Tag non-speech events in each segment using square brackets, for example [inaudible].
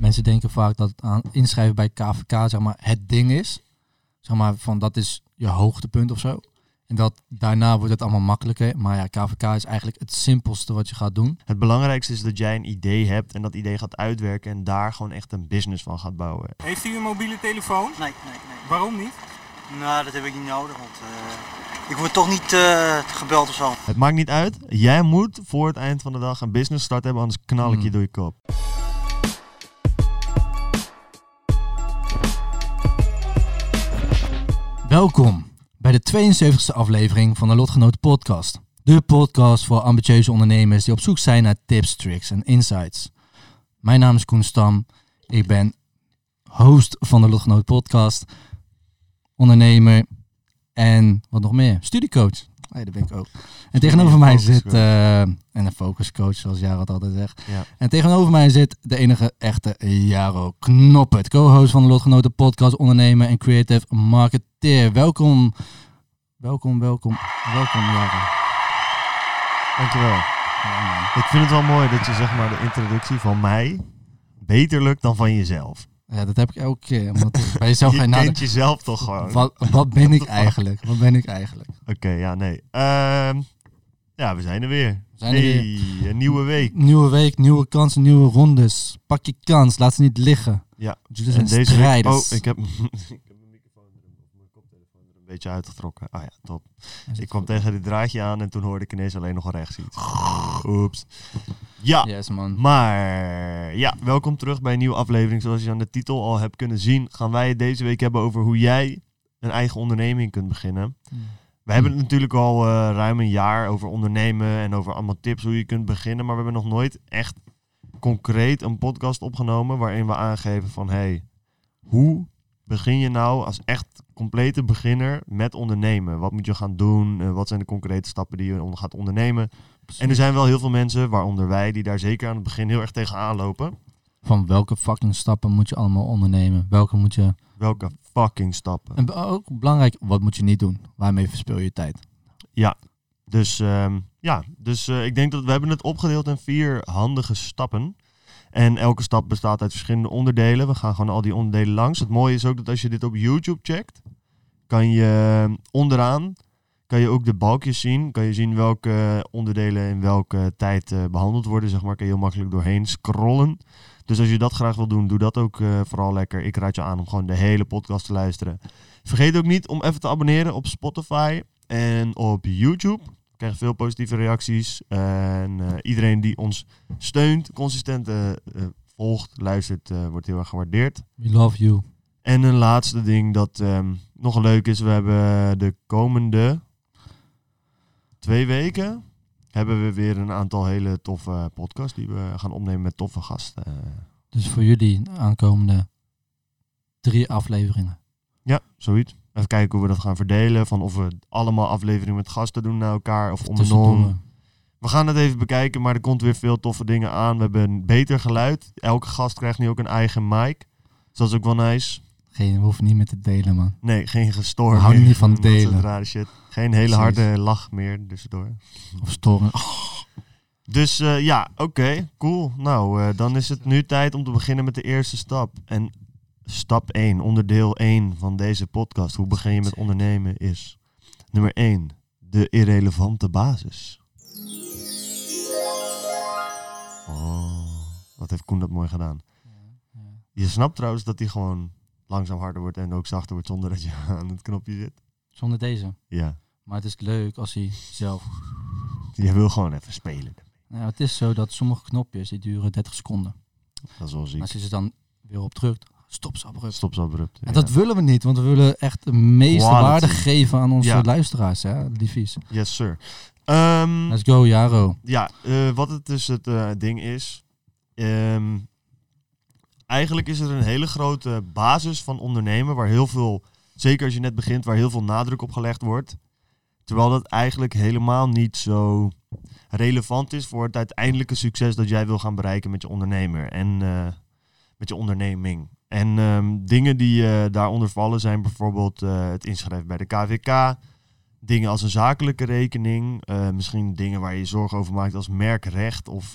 Mensen denken vaak dat het aan inschrijven bij KVK zeg maar, het ding is. Zeg maar van dat is je hoogtepunt of zo. En dat daarna wordt het allemaal makkelijker. Maar ja, KVK is eigenlijk het simpelste wat je gaat doen. Het belangrijkste is dat jij een idee hebt en dat idee gaat uitwerken en daar gewoon echt een business van gaat bouwen. Heeft u een mobiele telefoon? Nee, nee, nee. Waarom niet? Nou, dat heb ik niet nodig, want eh, ik word toch niet eh, gebeld of zo. Het maakt niet uit. Jij moet voor het eind van de dag een business start hebben, anders knal ik je Hmm. door je kop. Welkom bij de 72e aflevering van de Lotgenoten Podcast. De podcast voor ambitieuze ondernemers die op zoek zijn naar tips, tricks en insights. Mijn naam is Koen Stam. Ik ben host van de Lotgenoten Podcast, ondernemer en wat nog meer, studiecoach. Nee, dat ben ik ook. En tegenover mij zit, eh, en een focuscoach zoals Jaro altijd zegt. Ja. En tegenover mij zit de enige echte Jaro Knoppert, co-host van de Lotgenoten Podcast, ondernemer en creative marketeer. Welkom, welkom, welkom, welkom Jaro. Dankjewel. Ja. Ik vind het wel mooi dat je zeg maar de introductie van mij beter lukt dan van jezelf. Ja, dat heb ik elke keer. Omdat ik bij jezelf [laughs] je kent jezelf toch gewoon. Wat, wat [laughs] ben ik eigenlijk? Wat ben ik eigenlijk? Oké, ja, nee. Ehm, ja, we zijn er weer. We zijn er weer. Een nieuwe week. Nieuwe week, nieuwe kansen, nieuwe rondes. Pak je kans, laat ze niet liggen. Ja. Jullie En zijn deze week, strijders. oh, ik heb, [laughs] ik heb mijn microfoon er, of mijn koptelefoon er een beetje uitgetrokken. Ah ja, top. Ik kwam tegen dit draadje aan en toen hoorde ik ineens alleen nog rechts iets. Oeps. Ja, Yes man. maar ja, welkom terug bij een nieuwe aflevering. Zoals je aan de titel al hebt kunnen zien, gaan wij het deze week hebben over hoe jij een eigen onderneming kunt beginnen. We hebben het natuurlijk al eh, ruim een jaar over ondernemen en over allemaal tips hoe je kunt beginnen. Maar we hebben nog nooit echt concreet een podcast opgenomen waarin we aangeven van hey, hoe begin je nou als echt complete beginner met ondernemen? Wat moet je gaan doen? Eh, wat zijn de concrete stappen die je gaat ondernemen? En er zijn wel heel veel mensen, waaronder wij, die daar zeker aan het begin heel erg tegenaan lopen. Van welke fucking stappen moet je allemaal ondernemen? Welke moet je... Welke fucking stappen? En ook belangrijk, wat moet je niet doen? Waarmee verspil je tijd? Dus ehm, ja, dus eh, ik denk dat we hebben het opgedeeld in vier handige stappen. En elke stap bestaat uit verschillende onderdelen. We gaan gewoon al die onderdelen langs. Het mooie is ook dat als je dit op YouTube checkt, kan je eh, onderaan kan je ook de balkjes zien. Kan je zien welke onderdelen in welke tijd eh, behandeld worden. Zeg maar, kan je heel makkelijk doorheen scrollen. Dus als je dat graag wil doen, doe dat ook eh, vooral lekker. Ik raad je aan om gewoon de hele podcast te luisteren. Vergeet ook niet om even te abonneren op Spotify en op YouTube. Krijgen veel positieve reacties. En eh, iedereen die ons steunt, consistent eh, eh, volgt, luistert, wordt heel erg gewaardeerd. We love you. En een laatste ding dat ehm, nog leuk is. We hebben de komende twee weken hebben we weer een aantal hele toffe podcasts die we gaan opnemen met toffe gasten. Dus voor jullie aankomende drie afleveringen. ja, zoiets. Even kijken hoe we dat gaan verdelen. Van of we allemaal afleveringen met gasten doen naar elkaar of om. We gaan het even bekijken, maar er komt weer veel toffe dingen aan. We hebben een beter geluid. Elke gast krijgt nu ook een eigen mic. Dus dat is ook wel nice. Geen, we hoeven niet meer te delen, man. Nee, geen gestoord. We houden niet van [laughs] delen. rare shit. Geen hele harde lach meer tussendoor. Of storen. [laughs] Dus eh, ja, oké, cool. Nou, eh, dan is het nu tijd om te beginnen met de eerste stap. En stap 1, onderdeel 1 van deze podcast. Hoe begin je met ondernemen is nummer 1, de irrelevante basis. Oh, wat heeft Koen dat mooi gedaan. Je snapt trouwens dat hij gewoon langzaam harder wordt en ook zachter wordt zonder dat je [laughs] aan het knopje zit. Zonder deze. Ja, Maar het is leuk als hij zelf... je wil gewoon even spelen. Nou, het is zo dat sommige knopjes die duren 30 seconden. Dat is wel ziek. als je ze dan weer op drukt, stop ze abrupt. Stop zo abrupt. En dat willen we niet, want we willen echt de meeste Quality. waarde geven aan onze Ja. luisteraars, hè, liefies. Yes, sir. Ehm, Let's go, Jaro. ja, eh, wat het dus het eh, ding is. ehm, eigenlijk is er een hele grote basis van ondernemen waar heel veel, zeker als je net begint, waar heel veel nadruk op gelegd wordt. Terwijl dat eigenlijk helemaal niet zo relevant is voor het uiteindelijke succes dat jij wil gaan bereiken met je ondernemer en eh, met je onderneming. En ehm, dingen die eh, daaronder vallen zijn bijvoorbeeld eh, het inschrijven bij de KVK, dingen als een zakelijke rekening, eh, misschien dingen waar je zorgen over maakt als merkrecht of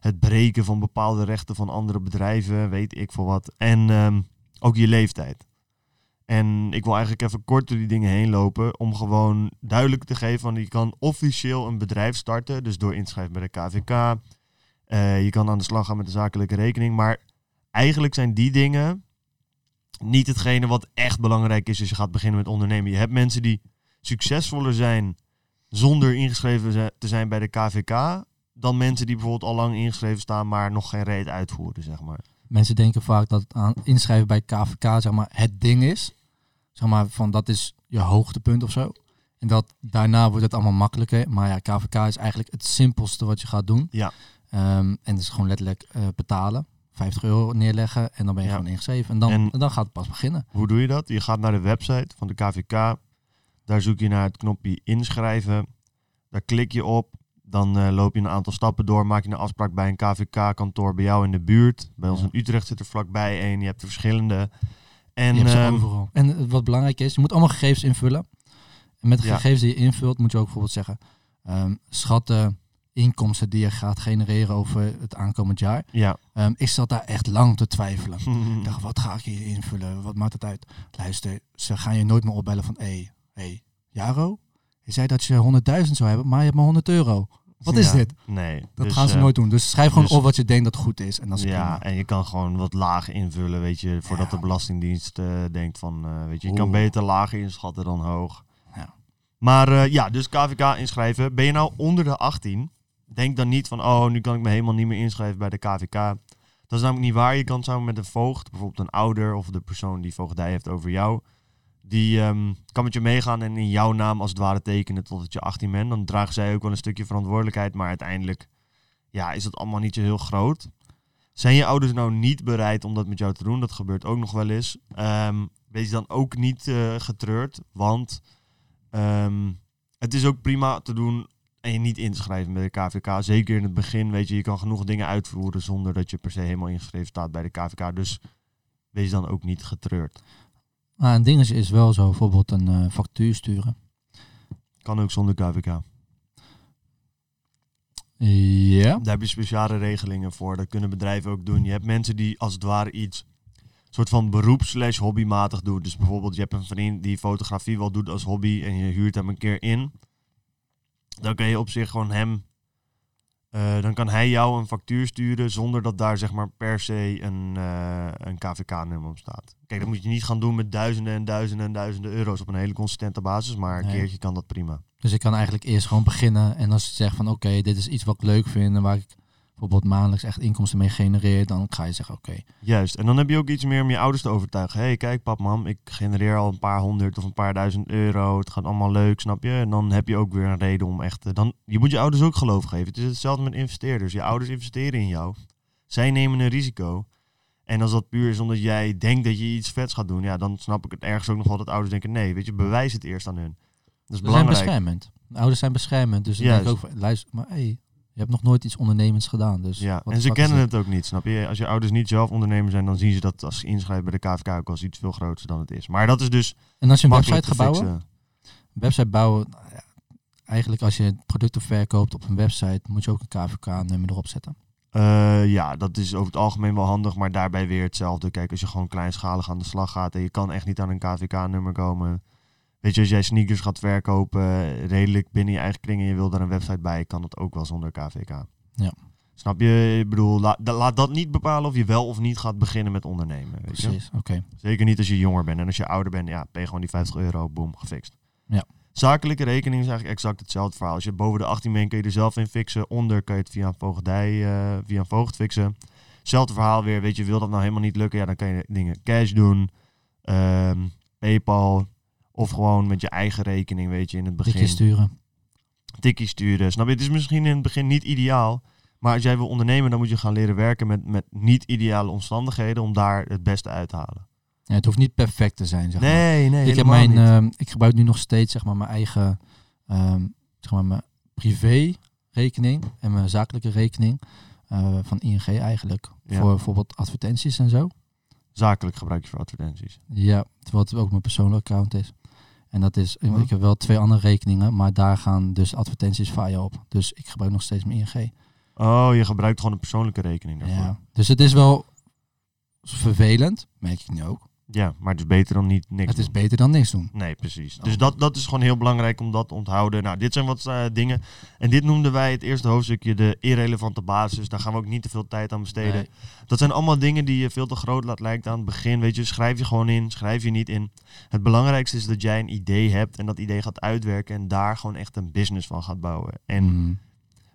het breken van bepaalde rechten van andere bedrijven, weet ik veel wat. En ehm, ook je leeftijd. En ik wil eigenlijk even kort door die dingen heen lopen om gewoon duidelijk te geven van je kan officieel een bedrijf starten, dus door inschrijven bij de KVK. Je kan aan de slag gaan met de zakelijke rekening, maar eigenlijk zijn die dingen niet hetgene wat echt belangrijk is als je gaat beginnen met ondernemen. Je hebt mensen die succesvoller zijn zonder ingeschreven te zijn bij de KVK dan mensen die bijvoorbeeld al lang ingeschreven staan, maar nog geen reet uitvoeren, zeg maar. Mensen denken vaak dat het aan inschrijven bij KVK zeg maar, het ding is. Zeg maar, van dat is je hoogtepunt of zo. En dat daarna wordt het allemaal makkelijker. Maar ja, KVK is eigenlijk het simpelste wat je gaat doen. Ja. Ehm, en dat is gewoon letterlijk eh, betalen. 50 euro neerleggen en dan ben je Ja. gewoon ingeschreven. En dan, En- dan gaat het pas beginnen. Hoe doe je dat? Je gaat naar de website van de KVK. Daar zoek je naar het knopje inschrijven. Daar klik je op. Dan eh, loop je een aantal stappen door. Maak je een afspraak bij een KVK-kantoor bij jou in de buurt. Bij ons Ja. in Utrecht zit er vlakbij één. Je hebt er verschillende. En je hebt ze ehm, overal. En eh, wat belangrijk is, je moet allemaal gegevens invullen. En met de Ja. gegevens die je invult, moet je ook bijvoorbeeld zeggen... ehm, schatten inkomsten die je gaat genereren over het aankomend jaar. ja. Ehm, ik zat daar echt lang te twijfelen. [laughs] Ik dacht, wat ga ik hier invullen? Wat maakt het uit? Luister, ze gaan je nooit meer opbellen van... Hé, hey, hey, Jaro? Je zei dat je 100.000 zou hebben, maar je hebt maar 100 euro. Wat is Ja, dit? Nee. Dat Dus, gaan ze eh, nooit doen. Dus schrijf gewoon dus- op wat je denkt dat goed is. En dat is ja, prima. en je kan gewoon wat lager invullen, weet je, voordat Ja. de Belastingdienst eh, denkt van, eh, weet je, je kan beter lager inschatten dan hoog. Ja. Maar ja, dus KVK inschrijven. Ben je nou onder de 18? Denk dan niet van, oh, nu kan ik me helemaal niet meer inschrijven bij de KVK. Dat is namelijk niet waar. Je kan samen met een voogd, bijvoorbeeld een ouder of de persoon die voogdij heeft over jou, die ehm, kan met je meegaan en in jouw naam als het ware tekenen totdat je 18 bent. Dan dragen zij ook wel een stukje verantwoordelijkheid, maar uiteindelijk ja, is het allemaal niet zo heel groot. Zijn je ouders nou niet bereid om dat met jou te doen? Dat gebeurt ook nog wel eens. Ehm, wees dan ook niet eh, getreurd, want ehm, het is ook prima te doen en je niet in te schrijven bij de KVK. Zeker in het begin, weet je, je kan genoeg dingen uitvoeren zonder dat je per se helemaal ingeschreven staat bij de KVK. Dus wees dan ook niet getreurd. Maar een dingetje is wel zo, bijvoorbeeld een eh, factuur sturen. Kan ook zonder KVK. Ja. Daar heb je speciale regelingen voor. Dat kunnen bedrijven ook doen. Je hebt mensen die als het ware iets soort van beroep slash hobbymatig doen. Dus bijvoorbeeld je hebt een vriend die fotografie wel doet als hobby en je huurt hem een keer in. Dan kan je op zich gewoon hem... eh, dan kan hij jou een factuur sturen zonder dat daar zeg maar per se een, eh, een KVK-nummer op staat. Kijk, dat moet je niet gaan doen met duizenden en duizenden en duizenden euro's op een hele consistente basis. Maar een Nee. keertje kan dat prima. Dus ik kan eigenlijk eerst gewoon beginnen. En als je zegt van oké, dit is iets wat ik leuk vind en waar ik bijvoorbeeld maandelijks echt inkomsten mee genereer, dan ga je zeggen oké. Juist. En dan heb je ook iets meer om je ouders te overtuigen. Hé, hey, kijk pap, mam, ik genereer al een paar honderd of een paar duizend euro. Het gaat allemaal leuk, snap je? En dan heb je ook weer een reden om echt... eh, dan, je moet je ouders ook geloof geven. Het is hetzelfde met investeerders. Je ouders investeren in jou. Zij nemen een risico. En als dat puur is omdat jij denkt dat je iets vets gaat doen... Ja, dan snap ik het ergens ook nog wel dat ouders denken... Nee, weet je, bewijs het eerst aan hun. Dat is Ze zijn belangrijk. beschermend. De ouders zijn beschermend. Dus dan denk ik ook van, luister, maar hey, je hebt nog nooit iets ondernemends gedaan. Dus Ja, en ze kennen het ook niet, snap je? Als je ouders niet zelf ondernemer zijn, dan zien ze dat als ze inschrijven bij de KVK ook als iets veel groter dan het is. Maar dat is dus En als je een website te gaat bouwen, fixen. website bouwen, nou ja, eigenlijk als je producten verkoopt op een website, moet je ook een KVK-nummer erop zetten. Eh, ja, dat is over het algemeen wel handig, maar daarbij weer hetzelfde. Kijk, als je gewoon kleinschalig aan de slag gaat en je kan echt niet aan een KVK-nummer komen. Weet je, als jij sneakers gaat verkopen, redelijk binnen je eigen kring en je wil daar een website bij, kan dat ook wel zonder KVK. Ja. Snap je? Ik bedoel, la- da- laat dat niet bepalen of je wel of niet gaat beginnen met ondernemen. Weet? Precies, oké. Zeker niet als je jonger bent. En als je ouder bent, ja, ben je gewoon die 50 euro, boom, gefixt. Ja. Zakelijke rekening is eigenlijk exact hetzelfde verhaal. Als je boven de 18 bent, kun je er zelf in fixen. Onder kan je het via een voogdij, eh, via een voogd fixen. Hetzelfde verhaal weer, weet je, wil dat nou helemaal niet lukken? Ja, dan kan je dingen cash doen, ehm, Paypal, of gewoon met je eigen rekening, weet je, in het begin. Tikje sturen. Tikkie sturen. Snap je? Het is misschien in het begin niet ideaal, Maar als jij wil ondernemen, dan moet je gaan leren werken met, met niet-ideale omstandigheden om daar het beste uit te halen. Ja, het hoeft niet perfect te zijn, zeg maar. Nee, nee, ik, heb mijn, niet. ehm, ik gebruik nu nog steeds zeg maar, mijn eigen ehm, zeg maar, mijn privé rekening en mijn zakelijke rekening eh, van ING eigenlijk. Ja. Voor bijvoorbeeld advertenties en zo. Zakelijk gebruik je voor advertenties. Ja, terwijl het ook mijn persoonlijke account is. En dat is, ik heb wel twee andere rekeningen, maar daar gaan dus advertenties via op. Dus ik gebruik nog steeds mijn ING. Oh, je gebruikt gewoon een persoonlijke rekening daarvoor. Ja. Dus het is wel vervelend, merk ik nu ook. Ja, maar het is beter dan niet niks Het is doen. beter dan niks doen. Nee, precies. Oh. Dus dat, dat is gewoon heel belangrijk om dat te onthouden. Nou, dit zijn wat eh, dingen. En dit noemden wij het eerste hoofdstukje de irrelevante basis. Daar gaan we ook niet te veel tijd aan besteden. Nee. Dat zijn allemaal dingen die je veel te groot laat lijken aan het begin. Weet je, schrijf je gewoon in, schrijf je niet in. Het belangrijkste is dat jij een idee hebt en dat idee gaat uitwerken en daar gewoon echt een business van gaat bouwen. En Mm.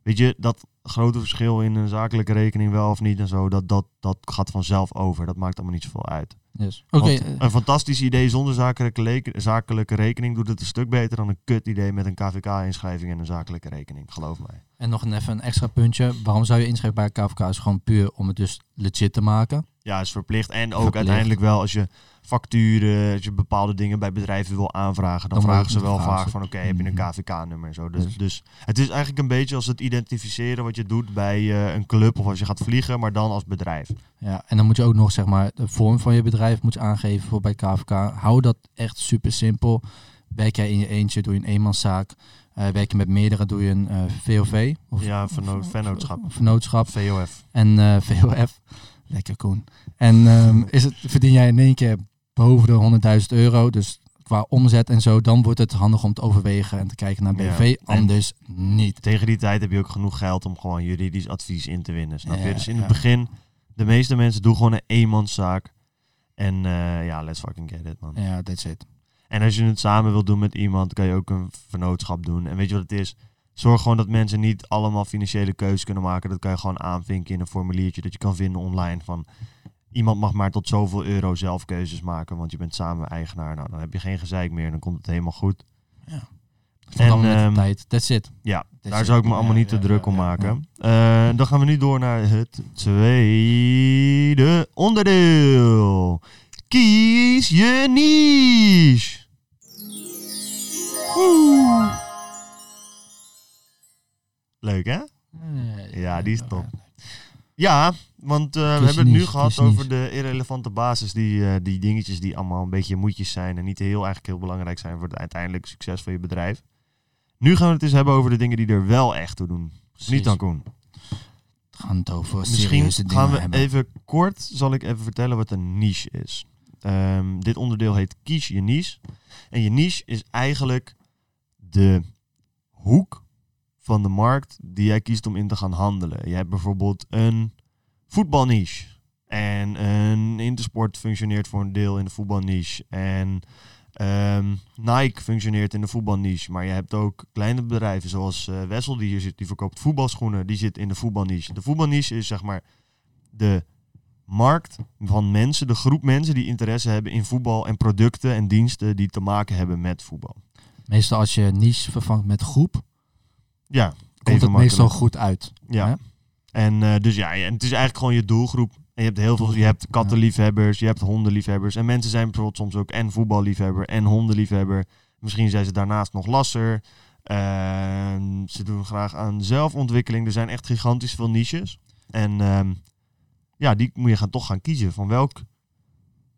weet je, dat grote verschil in een zakelijke rekening wel of niet en zo, dat, dat, dat gaat vanzelf over. Dat maakt allemaal niet zoveel uit. Yes. Oké, eh, een fantastisch idee zonder zakelijke, zakelijke rekening doet het een stuk beter dan een kut idee met een KVK-inschrijving en een zakelijke rekening, geloof mij. En nog een, even een extra puntje. Waarom zou je inschrijven bij KVK? Is gewoon puur om het dus legit te maken. Ja, is verplicht. En ook Verplicht. uiteindelijk wel als je facturen, als je bepaalde dingen bij bedrijven wil aanvragen, dan, Dan vragen ze wel vaak van oké, heb je een Mhm. KVK-nummer en zo. Dus, Dus- dus het is eigenlijk een beetje als het identificeren wat je doet bij eh, een club of als je gaat vliegen, maar dan als bedrijf. Ja, en dan moet je ook nog zeg maar de vorm van je bedrijf moet je aangeven voor bij KVK. Hou dat echt super simpel. Werk jij in je eentje, doe je een eenmanszaak. Eh werk je met meerdere, doe je een eh, VOV. Of, Ja, verno- of- vennootschap. Vennootschap. VOF. En VOF. Lekker Koen. En ehm, is het, verdien jij in één keer boven de 100.000 euro, dus qua omzet en zo, dan wordt het handig om te overwegen en te kijken naar. BV. Anders niet. Tegen die tijd heb je ook genoeg geld om gewoon juridisch advies in te winnen. Snap je? Dus in ja. het begin, de meeste mensen doen gewoon een eenmanszaak. En eh, ja, let's fucking get it, man. Ja, that's it. En als je het samen wil doen met iemand, kan je ook een vernootschap doen. En weet je wat het is? Zorg gewoon dat mensen niet allemaal financiële keuzes kunnen maken. Dat kan je gewoon aanvinken in een formuliertje dat je kan vinden online. Van iemand mag maar tot zoveel euro zelf keuzes maken, want je bent samen eigenaar. Nou, dan heb je geen gezeik meer en dan komt het helemaal goed. Met ehm, de tijd. That's it. Ja, daar zou ik me ja, allemaal niet ja, te druk ja, om ja, maken. Eh, dan gaan we nu door naar het tweede onderdeel. Kies je niche. Woe. Leuk hè? Ja, die is top. Ja, want eh, we hebben het nu gehad over de irrelevante basis. Die, eh, die dingetjes die allemaal een beetje moedjes zijn en niet heel, eigenlijk heel belangrijk zijn voor het uiteindelijk succes van je bedrijf. Nu gaan we het eens hebben over de dingen die er wel echt toe doen. Niet dan Koen. We gaan het over Misschien gaan we hebben. even kort, zal ik even vertellen wat een niche is. Ehm, dit onderdeel heet kies je niche. En je niche is eigenlijk de hoek van de markt die jij kiest om in te gaan handelen. Je hebt bijvoorbeeld een voetbalniche. En een Intersport functioneert voor een deel in de voetbalniche. En ehm, Nike functioneert in de voetbalniche. Maar je hebt ook kleine bedrijven zoals eh, Wessel die hier zit. Die verkoopt voetbalschoenen. Die zit in de voetbalniche. De voetbalniche is zeg maar de markt van mensen. De groep mensen die interesse hebben in voetbal. En producten en diensten die te maken hebben met voetbal. Meestal als je niche vervangt met groep, Ja, komt het meestal goed uit. Ja. Hè? En eh, dus ja, en het is eigenlijk gewoon je doelgroep. En je hebt heel veel, je hebt kattenliefhebbers, je hebt hondenliefhebbers. En mensen zijn bijvoorbeeld soms ook en voetballiefhebber en hondenliefhebber. Misschien zijn ze daarnaast nog lasser. Ehm, ze doen graag aan zelfontwikkeling. Er zijn echt gigantisch veel niches. En ehm, ja, die moet je gaan, toch gaan kiezen. Van welk,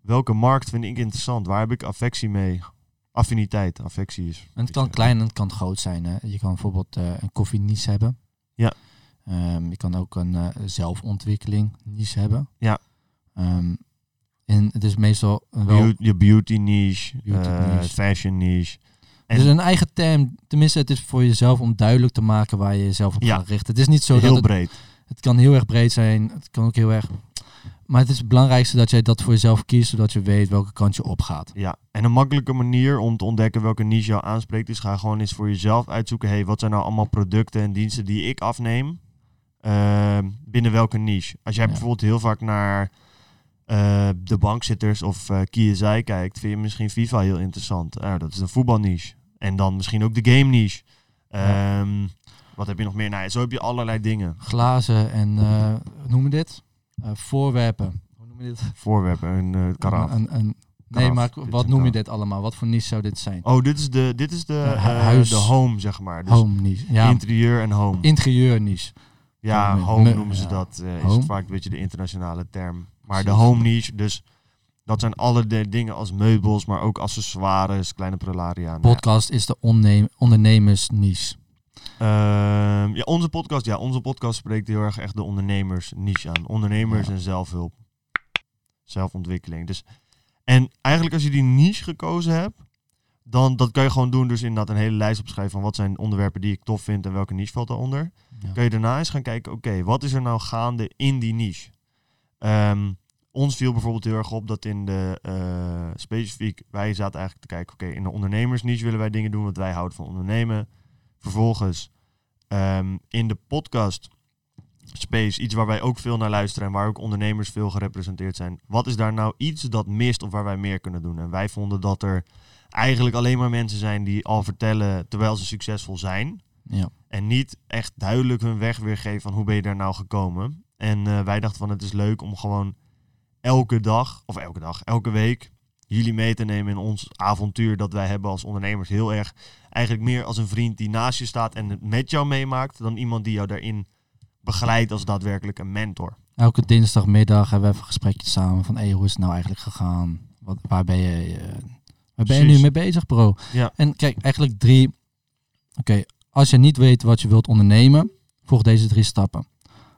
welke markt vind ik interessant? Waar heb ik affectie mee? Affiniteit, affectie is. En het kan klein en het kan groot zijn. Hè. Je kan bijvoorbeeld eh, een koffieniche hebben. Ja. Ehm, je kan ook een eh, zelfontwikkeling niche hebben. Ja. Ehm, en het is meestal een wel... Je beauty niche, Beauty eh, niche. fashion niche. Het is een eigen term. Tenminste, het is voor jezelf om duidelijk te maken waar je jezelf op Ja. gaat richten. Het is niet zo Heel dat het, breed. het kan heel erg breed zijn. Het kan ook heel erg... Maar het is het belangrijkste dat jij dat voor jezelf kiest, zodat je weet welke kant je op gaat. Ja, en een makkelijke manier om te ontdekken welke niche jou aanspreekt, is ga gewoon eens voor jezelf uitzoeken. hey, wat zijn nou allemaal producten en diensten die ik afneem ehm, binnen welke niche? Als jij Ja. bijvoorbeeld heel vaak naar eh, de bankzitters of KSI kijkt, vind je misschien FIFA heel interessant. Nou, dat is een voetbalniche. En dan misschien ook de game niche. Ja. Ehm, Wat heb je nog meer? Nou, zo heb je allerlei dingen. Glazen en, eh, noem je dit? Eh, voorwerpen. Hoe noem je dit? Voorwerpen, een eh karaf. Een, een, nee, maar Dit wat noem je dit allemaal? Wat voor niche zou dit zijn? Oh, dit is de, dit is de, eh, huis- de home, zeg maar. Dus home niche. Ja, interieur en home. interieur niche. ja, me- home me- noemen ze dat. is het vaak een beetje de internationale term. Maar de home niche, dus dat zijn alle de dingen als meubels, maar ook accessoires, kleine prularia. Ja. Podcast is de onneem, Ehm, ja, onze podcast, ja, onze podcast spreekt heel erg echt de ondernemers niche aan. Ondernemers Ja. en zelfhulp. Zelfontwikkeling. Dus, en eigenlijk als je die niche gekozen hebt, dan dat kan je gewoon doen. Dus inderdaad een hele lijst opschrijven van wat zijn onderwerpen die ik tof vind en welke niche valt daaronder. Ja. Kan je daarna eens gaan kijken, oké, wat is er nou gaande in die niche? Ehm, ons viel bijvoorbeeld heel erg op dat in de eh, specifiek, wij zaten eigenlijk te kijken, oké, in de ondernemersniche willen wij dingen doen wat wij houden van ondernemen. Vervolgens ehm, in de podcast space, iets waar wij ook veel naar luisteren en waar ook ondernemers veel gerepresenteerd zijn. Wat is daar nou iets dat mist of waar wij meer kunnen doen? En wij vonden dat er eigenlijk alleen maar mensen zijn die al vertellen terwijl ze succesvol zijn. Ja. En niet echt duidelijk hun weg weergeven van hoe ben je daar nou gekomen. En eh, wij dachten van het is leuk om gewoon elke dag, of elke dag, elke week jullie mee te nemen in ons avontuur dat wij hebben als ondernemers. Heel erg eigenlijk meer als een vriend die naast je staat en het met jou meemaakt dan iemand die jou daarin begeleidt als daadwerkelijk een mentor. Elke dinsdagmiddag hebben we even een gesprekje samen van hey, hoe is het nou eigenlijk gegaan? Wat, waar ben je, eh, waar ben je nu mee bezig, bro? Ja. En kijk, eigenlijk drie. Oké, als je niet weet wat je wilt ondernemen, volg deze drie stappen.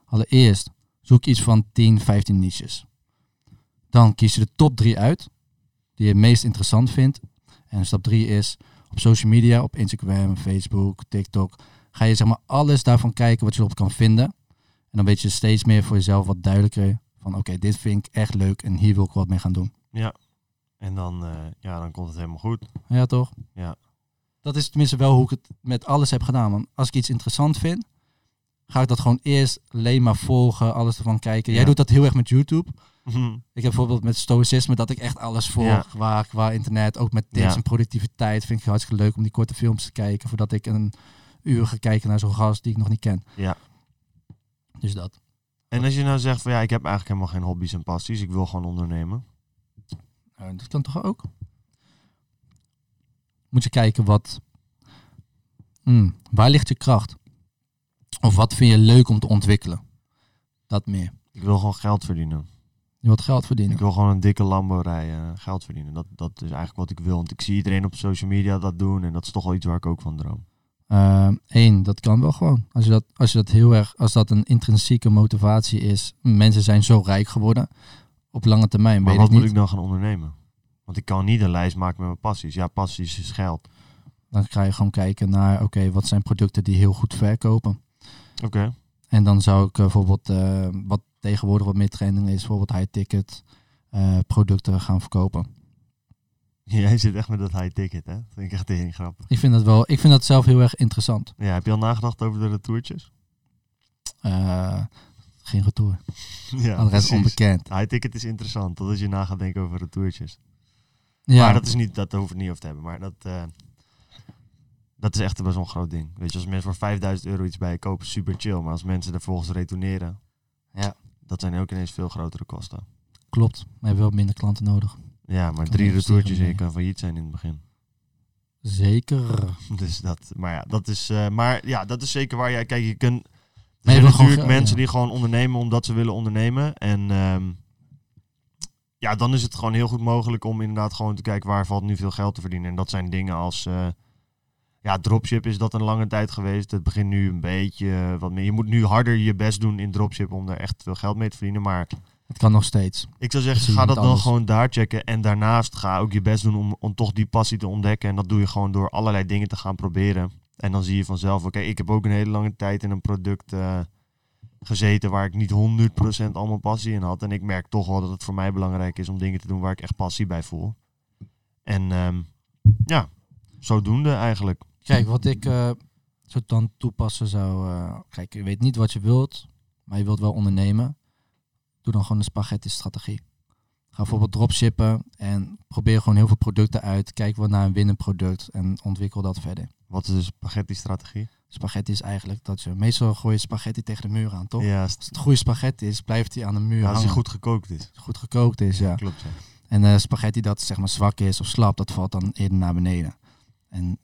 Allereerst, zoek iets van 10, 15 niches. Dan kies je de top drie uit die je het meest interessant vindt. En stap drie is op social media, op Instagram, Facebook, TikTok. Ga je zeg maar alles daarvan kijken wat je erop kan vinden. En dan weet je steeds meer voor jezelf wat duidelijker van oké, dit vind ik echt leuk en hier wil ik wat mee gaan doen. En dan, eh, ja, dan komt het helemaal goed. Ja, toch? Ja. Dat is tenminste wel hoe ik het met alles heb gedaan. Want als ik iets interessant vind, ga ik dat gewoon eerst alleen maar volgen, alles ervan kijken. Jij Ja. doet dat heel erg met YouTube. Ik heb bijvoorbeeld met stoïcisme dat ik echt alles volg Ja. qua, qua internet. Ook met tips Ja. en productiviteit vind ik hartstikke leuk om die korte films te kijken. Voordat ik een uur ga kijken naar zo'n gast die ik nog niet ken. Ja. Dus dat. En als je nou zegt van ja, ik heb eigenlijk helemaal geen hobby's en passies, ik wil gewoon ondernemen. Dat kan toch ook? Moet je kijken wat. Hmm, waar ligt je kracht? Of wat vind je leuk om te ontwikkelen? Dat meer. Ik wil gewoon geld verdienen. Wilt geld verdienen. Ik wil gewoon een dikke Lambo rijden, geld verdienen. Dat, dat is eigenlijk wat ik wil. Want ik zie iedereen op social media dat doen. En dat is toch wel iets waar ik ook van droom. Eén, dat kan wel gewoon. Als je dat, als je dat heel erg, als dat een intrinsieke motivatie is. Mensen zijn zo rijk geworden. Op lange termijn Maar weet wat ik moet niet. ik dan gaan ondernemen? Want ik kan niet een lijst maken met mijn passies. Ja, passies is geld. Dan ga je gewoon kijken naar, oké, wat zijn producten die heel goed verkopen. Oké. En dan zou ik eh, bijvoorbeeld, eh, wat tegenwoordig wat meer trending is, bijvoorbeeld high ticket eh, producten gaan verkopen. [laughs] Jij zit echt met dat high ticket, hè? Dat vind ik echt heel grappig. Ik vind dat wel, ik vind dat zelf heel erg interessant. Ja, heb je al nagedacht over de retourtjes? Eh, geen retour. [laughs] Ja, onbekend. High ticket is interessant, totdat je na gaat denken over retourtjes. Ja, Maar dat is niet, dat hoef ik niet over te hebben. Maar dat, eh, dat is echt best wel een groot ding. Weet je, als mensen voor 5000 euro iets bij je kopen, super chill. Maar als mensen er volgens retourneren, Ja. Dat zijn ook ineens veel grotere kosten. klopt. Maar je hebt wel minder klanten nodig. Ja, maar drie je retourtjes en je kan failliet zijn in het begin. Zeker. [laughs] Dus dat, maar ja, dat is, eh, maar ja, dat is zeker waar jij, kijk, je kunt, er zijn gewoon natuurlijk mensen ja. die gewoon ondernemen omdat ze willen ondernemen. En ehm, ja, dan is het gewoon heel goed mogelijk om inderdaad gewoon te kijken waar valt nu veel geld te verdienen. En dat zijn dingen als, eh, ja, dropship is dat een lange tijd geweest. Het begint nu een beetje eh, wat meer. Je moet nu harder je best doen in dropship om er echt veel geld mee te verdienen. Maar Het kan nog steeds. ik zou zeggen, ga dat dan gewoon daar checken. En daarnaast ga ook je best doen om, om toch die passie te ontdekken. En dat doe je gewoon door allerlei dingen te gaan proberen. En dan zie je vanzelf, oké, ik heb ook een hele lange tijd in een product eh, gezeten waar ik niet 100% allemaal passie in had. En ik merk toch wel dat het voor mij belangrijk is om dingen te doen waar ik echt passie bij voel. En ehm, ja, zodoende eigenlijk. Kijk, wat ik eh zo dan toepassen zou... eh, kijk, je weet niet wat je wilt, maar je wilt wel ondernemen. Doe dan gewoon een spaghetti-strategie. Ga bijvoorbeeld dropshippen en probeer gewoon heel veel producten uit. Kijk wat naar een winnend product en ontwikkel dat verder. Wat is de spaghetti-strategie? Spaghetti is eigenlijk dat je meestal gooi je spaghetti tegen de muur aan, toch? Ja, Als het goede spaghetti is, blijft hij aan de muur ja, als hij goed gekookt is. goed gekookt is, ja. Klopt, ja. En eh, spaghetti dat zeg maar zwak is of slap, dat valt dan eerder naar beneden. En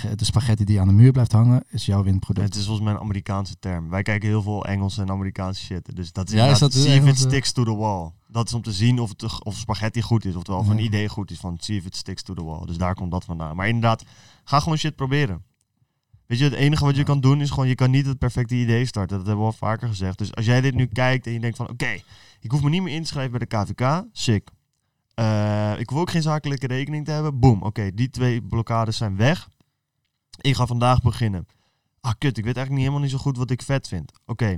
de, de spaghetti die aan de muur blijft hangen, is jouw winproduct. Het is volgens mij een Amerikaanse term. Wij kijken heel veel Engelse en Amerikaanse shit. Dus dat is Ja, is dat see if it Engelse? sticks to the wall. Dat is om te zien of, het, of spaghetti goed is. Oftewel of een Ja. idee goed is van see if it sticks to the wall. Dus daar komt dat vandaan. Maar inderdaad, ga gewoon shit proberen. Weet je, het enige wat je kan doen is gewoon, je kan niet het perfecte idee starten. Dat hebben we al vaker gezegd. Dus als jij dit nu kijkt en je denkt van, oké, ik hoef me niet meer in te schrijven bij de KVK, sick. Eh, ik hoef ook geen zakelijke rekening te hebben. Boom, oké, die twee blokkades zijn weg. Ik ga vandaag beginnen. Ah, kut, ik weet eigenlijk niet helemaal niet zo goed wat ik vet vind. Oké.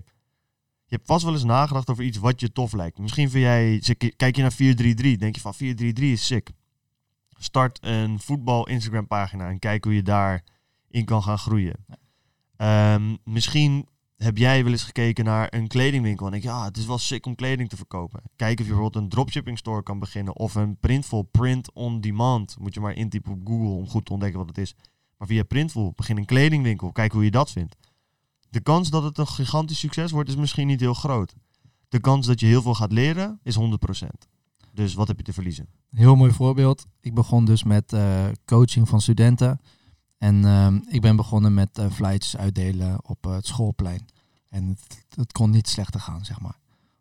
Je hebt vast wel eens nagedacht over iets wat je tof lijkt. Misschien vind jij, kijk je naar 433, denk je van 433 is sick. Start een voetbal Instagram pagina en kijk hoe je daar in kan gaan groeien. Ehm, misschien heb jij wel eens gekeken naar een kledingwinkel en denk je, ja, het is wel sick om kleding te verkopen. Kijk of je bijvoorbeeld een dropshipping store kan beginnen of een Printful print on demand. Moet je maar intypen op Google om goed te ontdekken wat het is. Via Printful begin een kledingwinkel. Kijk hoe je dat vindt. De kans dat het een gigantisch succes wordt is misschien niet heel groot. De kans dat je heel veel gaat leren is 100%. Dus wat heb je te verliezen? Heel mooi voorbeeld. Ik begon dus met eh, coaching van studenten. En ehm, ik ben begonnen met eh flyers uitdelen op eh, het schoolplein. En het, het kon niet slechter gaan, zeg maar.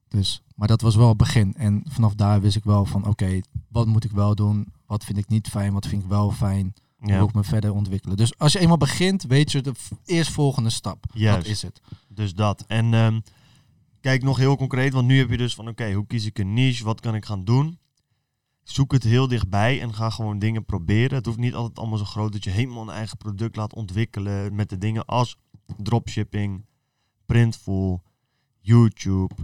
Dus, maar dat was wel het begin. En vanaf daar wist ik wel van, oké, wat moet ik wel doen? Wat vind ik niet fijn? Wat vind ik wel fijn? Hoe wil ik me verder ontwikkelen? Dus als je eenmaal begint, weet je de eerstvolgende stap. Juist. Dat is het. Dus dat. En ehm, kijk nog heel concreet, want nu heb je dus van oké, hoe kies ik een niche? Wat kan ik gaan doen? Zoek het heel dichtbij en ga gewoon dingen proberen. Het hoeft niet altijd allemaal zo groot dat je helemaal een eigen product laat ontwikkelen met de dingen als dropshipping, Printful, YouTube,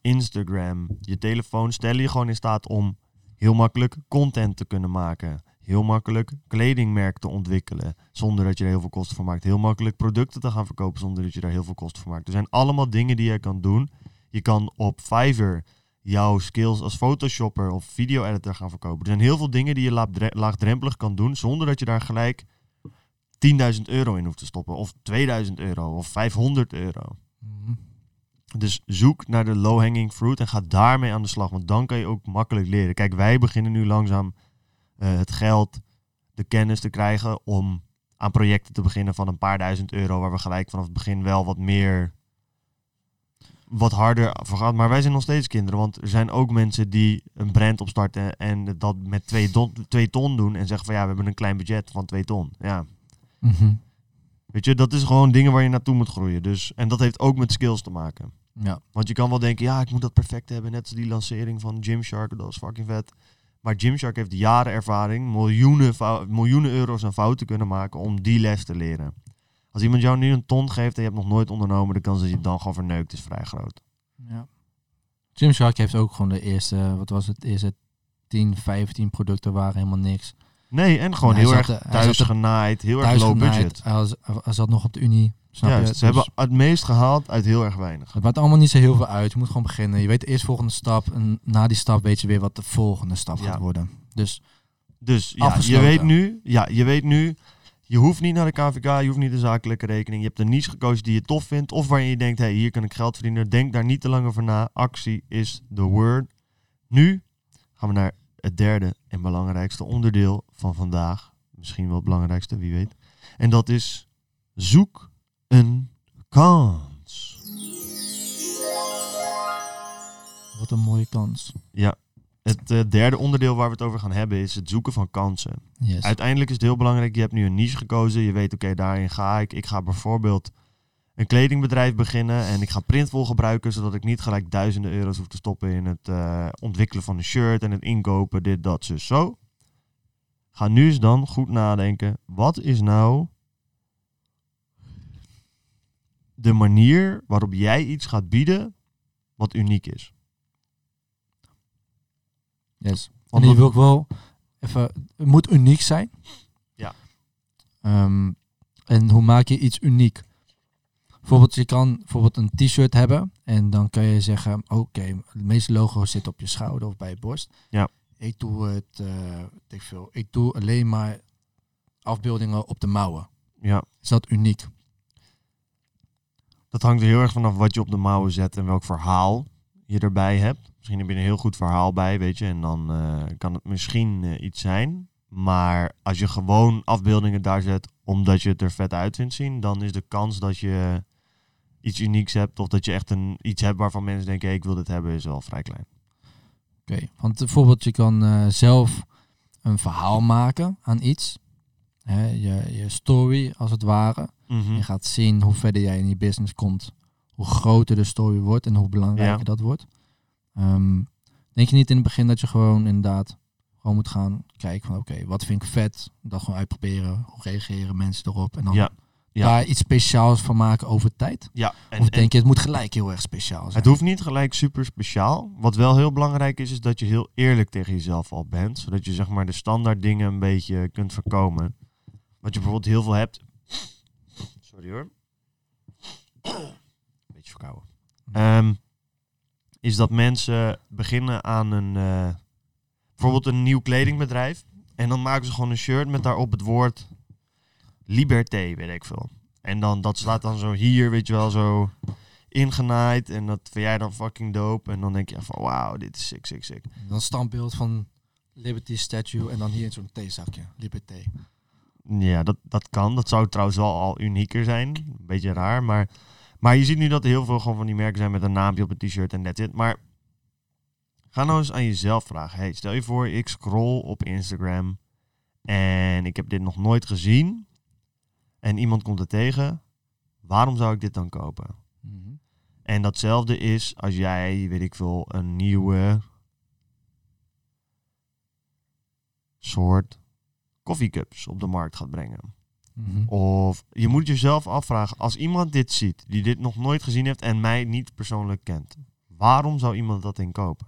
Instagram. Je telefoon stellen je gewoon in staat om heel makkelijk content te kunnen maken. Heel makkelijk kledingmerk te ontwikkelen zonder dat je er heel veel kosten voor maakt. Heel makkelijk producten te gaan verkopen zonder dat je daar heel veel kosten voor maakt. Er zijn allemaal dingen die je kan doen. Je kan op Fiverr jouw skills als photoshopper of video-editor gaan verkopen. Er zijn heel veel dingen die je laagdre- laagdrempelig kan doen zonder dat je daar gelijk 10.000 euro in hoeft te stoppen. Of 2000 euro of 500 euro. Mhm. Dus zoek naar de low-hanging fruit en ga daarmee aan de slag. Want dan kan je ook makkelijk leren. Kijk, wij beginnen nu langzaam het geld, de kennis te krijgen om aan projecten te beginnen van een paar duizend euro. Waar we gelijk vanaf het begin wel wat meer, wat harder voor gaan. Maar wij zijn nog steeds kinderen. Want er zijn ook mensen die een brand opstarten en dat met twee ton, twee ton doen. En zeggen van ja, we hebben een klein budget van twee ton. Ja, Mhm. weet je, dat is gewoon dingen waar je naartoe moet groeien. Dus, en dat heeft ook met skills te maken. Ja. Want je kan wel denken, ja, ik moet dat perfect hebben. Net als die lancering van Gymshark, dat was fucking vet. Maar Gymshark heeft jaren ervaring, miljoenen, miljoenen euro's aan fouten kunnen maken om die les te leren. Als iemand jou nu een ton geeft en je hebt nog nooit ondernomen, de kans dat je het dan gewoon verneukt is vrij groot. Ja. Gymshark heeft ook gewoon de eerste, wat was het, eerste 10, 15 producten waren helemaal niks. Nee, en gewoon heel erg er- thuis genaaid, heel erg low genaaid. budget. Hij, was- hij zat nog op de Unie. Snap Juist, je? ze Dus hebben het meest gehaald uit heel erg weinig. Het maakt allemaal niet zo heel veel uit. Je moet gewoon beginnen. Je weet de eerstvolgende stap. En na die stap weet je weer wat de volgende stap Ja. gaat worden. Dus Dus ja, je weet nu, ja, je weet nu, je hoeft niet naar de KVK, je hoeft niet de zakelijke rekening. Je hebt een niche gekozen die je tof vindt of waarin je denkt, hey, hier kan ik geld verdienen. Denk daar niet te lang over na. Actie is the word. Nu gaan we naar het derde en belangrijkste onderdeel van vandaag. Misschien wel het belangrijkste, wie weet. En dat is zoek een kans. wat een mooie kans. Het eh, derde onderdeel waar we het over gaan hebben is het zoeken van kansen. Yes. Uiteindelijk is het heel belangrijk, je hebt nu een niche gekozen. Je weet, oké, daarin ga ik. Ik ga bijvoorbeeld een kledingbedrijf beginnen en ik ga Printful gebruiken, zodat ik niet gelijk duizenden euro's hoef te stoppen in het eh, ontwikkelen van een shirt en het inkopen, dit, dat, zus, zo. Ga nu eens dan goed nadenken, wat is nou de manier waarop jij iets gaat bieden wat uniek is? yes. En Want wat- wil ik wel even... Het moet uniek zijn. Ja. Ehm, en hoe maak je iets uniek? Bijvoorbeeld, je kan bijvoorbeeld een t-shirt hebben. En dan kan je zeggen, oké, het meeste logo zit op je schouder of bij je borst. Ja. Ik doe het, eh, ik veel. Ik doe alleen maar afbeeldingen op de mouwen. Ja, Is dat uniek? Dat hangt heel erg vanaf wat je op de mouwen zet en welk verhaal je erbij hebt. Misschien heb je een heel goed verhaal bij, weet je, en dan eh, kan het misschien eh, iets zijn. Maar als je gewoon afbeeldingen daar zet omdat je het er vet uit vindt zien, dan is de kans dat je iets unieks hebt of dat je echt een, iets hebt waarvan mensen denken, ik wil dit hebben, is wel vrij klein. Oké, want bijvoorbeeld je kan eh, zelf een verhaal maken aan iets. Hè, je, je story als het ware. Mhm. Je gaat zien hoe verder jij in je business komt, hoe groter de story wordt en hoe belangrijker Ja. dat wordt. Ehm, denk je niet in het begin dat je gewoon inderdaad gewoon moet gaan kijken van oké, wat vind ik vet? Dat gewoon uitproberen. Hoe reageren mensen erop? En dan Ja, ja. daar iets speciaals van maken over tijd? Ja, en, of en denk je het moet gelijk heel erg speciaal zijn? het hoeft niet gelijk super speciaal. Wat wel heel belangrijk is, is dat je heel eerlijk tegen jezelf al bent. Zodat je zeg maar de standaard dingen een beetje kunt voorkomen. Wat je bijvoorbeeld heel veel hebt. Sorry hoor. Beetje verkouden. Ehm, is dat mensen beginnen aan een, eh, bijvoorbeeld een nieuw kledingbedrijf. En dan maken ze gewoon een shirt met daarop het woord liberté, weet ik veel. En dan, dat staat dan zo hier, weet je wel, zo ingenaaid. En dat vind jij dan fucking dope. En dan denk je van, wauw, dit is sick, sick, sick. Dan een standbeeld van Liberty Statue en dan hier in zo'n theezakje. Liberté. Ja, dat, dat kan. Dat zou trouwens wel al unieker zijn. Een beetje raar, maar... Maar je ziet nu dat er heel veel gewoon van die merken zijn met een naampje op een t-shirt en that's it. Maar ga nou eens aan jezelf vragen. Hey, stel je voor, ik scroll op Instagram en ik heb dit nog nooit gezien. En iemand komt er tegen. Waarom zou ik dit dan kopen? Mhm. En datzelfde is als jij, weet ik veel, een nieuwe soort koffiecups op de markt gaat brengen. Mhm. Of je moet jezelf afvragen, als iemand dit ziet, die dit nog nooit gezien heeft en mij niet persoonlijk kent, waarom zou iemand dat inkopen?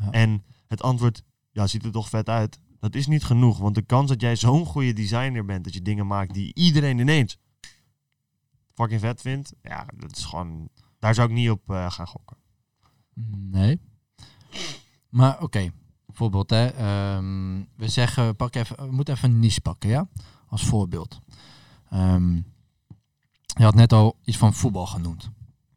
Ja. En het antwoord, ja, ziet er toch vet uit. Dat is niet genoeg, want de kans dat jij zo'n goede designer bent, dat je dingen maakt die iedereen ineens fucking vet vindt, ja, dat is gewoon, daar zou ik niet op eh, gaan gokken. Nee. Maar oké, bijvoorbeeld hè, ehm, we zeggen, pak even, we moeten even een niche pakken, ja, als voorbeeld. Ehm, je had net al iets van voetbal genoemd.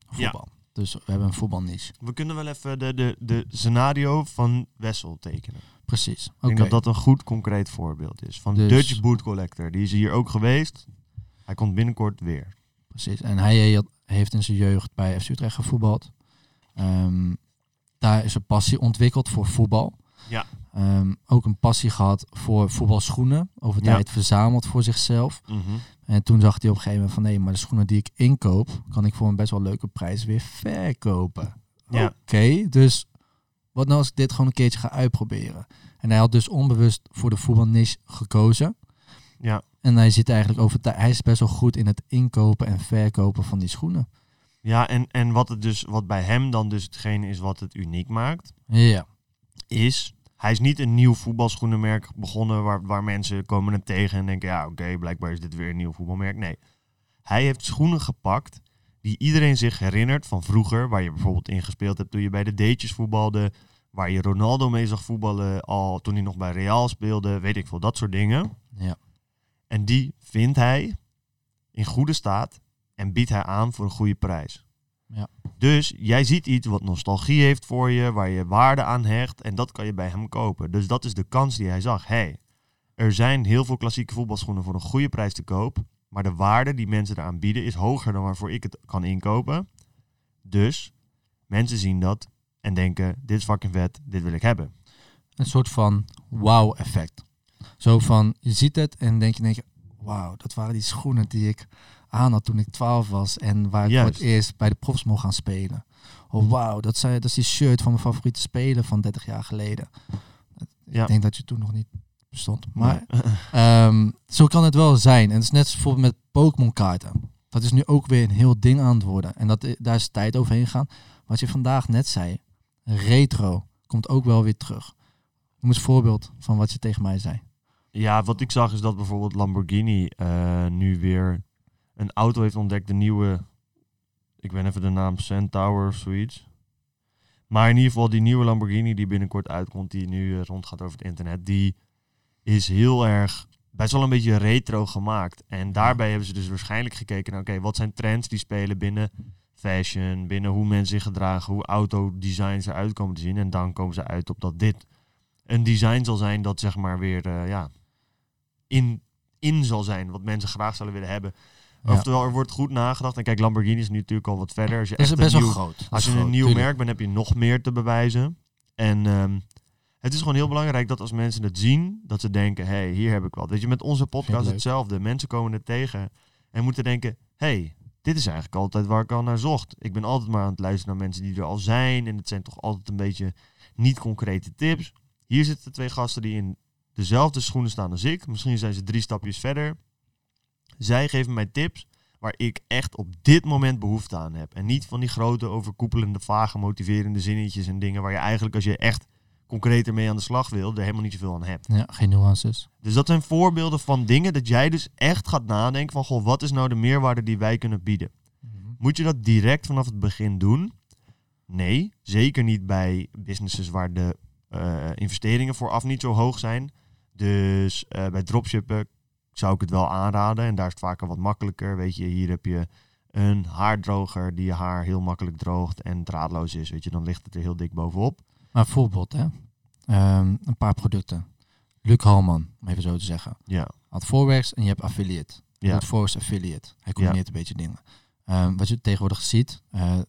Ja. Voetbal. Dus we hebben een voetbalniche. We kunnen wel even de, de, de scenario van Wessel tekenen. Precies. Ik Oké. denk dat dat een goed concreet voorbeeld is. Van Dus- Dutch Boot Collector. Die is hier ook geweest. Hij komt binnenkort weer. Precies. En hij heeft in zijn jeugd bij FC Utrecht gevoetbald. Ehm, daar is een passie ontwikkeld voor voetbal. Ja. Ehm, ook een passie gehad voor voetbalschoenen. Over Ja. tijd verzameld voor zichzelf. En toen zag hij op een gegeven moment van nee, maar de schoenen die ik inkoop, kan ik voor een best wel leuke prijs weer verkopen. Ja. Oké, dus wat nou als ik dit gewoon een keertje ga uitproberen? En hij had dus onbewust voor de voetbalniche gekozen. Ja. En hij zit eigenlijk over tijd, hij is best wel goed in het inkopen en verkopen van die schoenen. Ja, en, en wat, het dus, wat bij hem dan dus hetgene is wat het uniek maakt, Ja, is... Hij is niet een nieuw voetbalschoenenmerk begonnen waar, waar mensen komen hem tegen en denken, ja oké, blijkbaar is dit weer een nieuw voetbalmerk. Nee, hij heeft schoenen gepakt die iedereen zich herinnert van vroeger, waar je bijvoorbeeld in gespeeld hebt toen je bij de D'tjes voetbalde, waar je Ronaldo mee zag voetballen al toen hij nog bij Real speelde, weet ik veel, dat soort dingen. ja. En die vindt hij in goede staat en biedt hij aan voor een goede prijs. Ja. Dus jij ziet iets wat nostalgie heeft voor je, waar je waarde aan hecht en dat kan je bij hem kopen. Dus dat is de kans die hij zag. hey, er zijn heel veel klassieke voetbalschoenen voor een goede prijs te koop, maar de waarde die mensen eraan bieden is hoger dan waarvoor ik het kan inkopen. Dus mensen zien dat en denken, dit is fucking vet, dit wil ik hebben. Een soort van wow-effect. Zo van, je ziet het en denk je, denk je wauw, dat waren die schoenen die ik aan had toen ik 12 was en waar ik voor het eerst bij de profs mocht gaan spelen. Of wauw, dat, zijn, dat is die shirt van mijn favoriete speler van 30 jaar geleden. Ja. Ik denk dat je toen nog niet bestond. Maar [laughs] ehm, zo kan het wel zijn. En het is net als bijvoorbeeld met Pokémon kaarten. Dat is nu ook weer een heel ding aan het worden. En dat, daar is tijd overheen gaan. Wat je vandaag net zei, retro, komt ook wel weer terug. Noem eens een voorbeeld van wat je tegen mij zei. Ja, wat ik zag is dat bijvoorbeeld Lamborghini eh, nu weer een auto heeft ontdekt, de nieuwe, ik ben even de naam Centaur of zoiets. Maar in ieder geval die nieuwe Lamborghini die binnenkort uitkomt, die nu eh, rondgaat over het internet, die is heel erg best wel een beetje retro gemaakt. En daarbij hebben ze dus waarschijnlijk gekeken naar, oké, wat zijn trends die spelen binnen fashion, binnen hoe mensen zich gedragen, hoe autodesigns eruit komen te zien. En dan komen ze uit op dat dit een design zal zijn dat zeg maar weer eh, ja, in, in zal zijn, wat mensen graag zouden willen hebben. Ja. Oftewel, er wordt goed nagedacht. En kijk, Lamborghini is nu natuurlijk al wat verder. Als je, Dat is echt best een wel nieuw, groot. Als je een nieuw tuurlijk. merk bent, heb je nog meer te bewijzen. En ehm, het is gewoon heel belangrijk dat als mensen het zien, dat ze denken, hé, hey, hier heb ik wat. Weet je, met onze podcast hetzelfde. Mensen komen het tegen en moeten denken, hé, hey, dit is eigenlijk altijd waar ik al naar zocht. Ik ben altijd maar aan het luisteren naar mensen die er al zijn. En het zijn toch altijd een beetje niet concrete tips. Hier zitten twee gasten die in dezelfde schoenen staan als ik. Misschien zijn ze drie stapjes verder. Zij geven mij tips waar ik echt op dit moment behoefte aan heb. En niet van die grote, overkoepelende, vage, motiverende zinnetjes en dingen waar je eigenlijk als je echt concreter mee aan de slag wil, er helemaal niet zoveel aan hebt. Ja, geen nuances. Dus dat zijn voorbeelden van dingen dat jij dus echt gaat nadenken van, goh, wat is nou de meerwaarde die wij kunnen bieden? Moet je dat direct vanaf het begin doen? Nee, zeker niet bij businesses waar de eh, investeringen vooraf niet zo hoog zijn. Dus eh, bij dropshippen zou ik het wel aanraden. En daar is het vaker wat makkelijker. Weet je, hier heb je een haardroger die je haar heel makkelijk droogt en draadloos is. Weet je, dan ligt het er heel dik bovenop. Maar bijvoorbeeld, hè. Ehm, een paar producten. Luc Halman, om even zo te zeggen. Ja, Had Forex en je hebt affiliate. Je ja, doet Forex affiliate. Hij combineert een beetje dingen. Ehm, wat je tegenwoordig ziet, eh,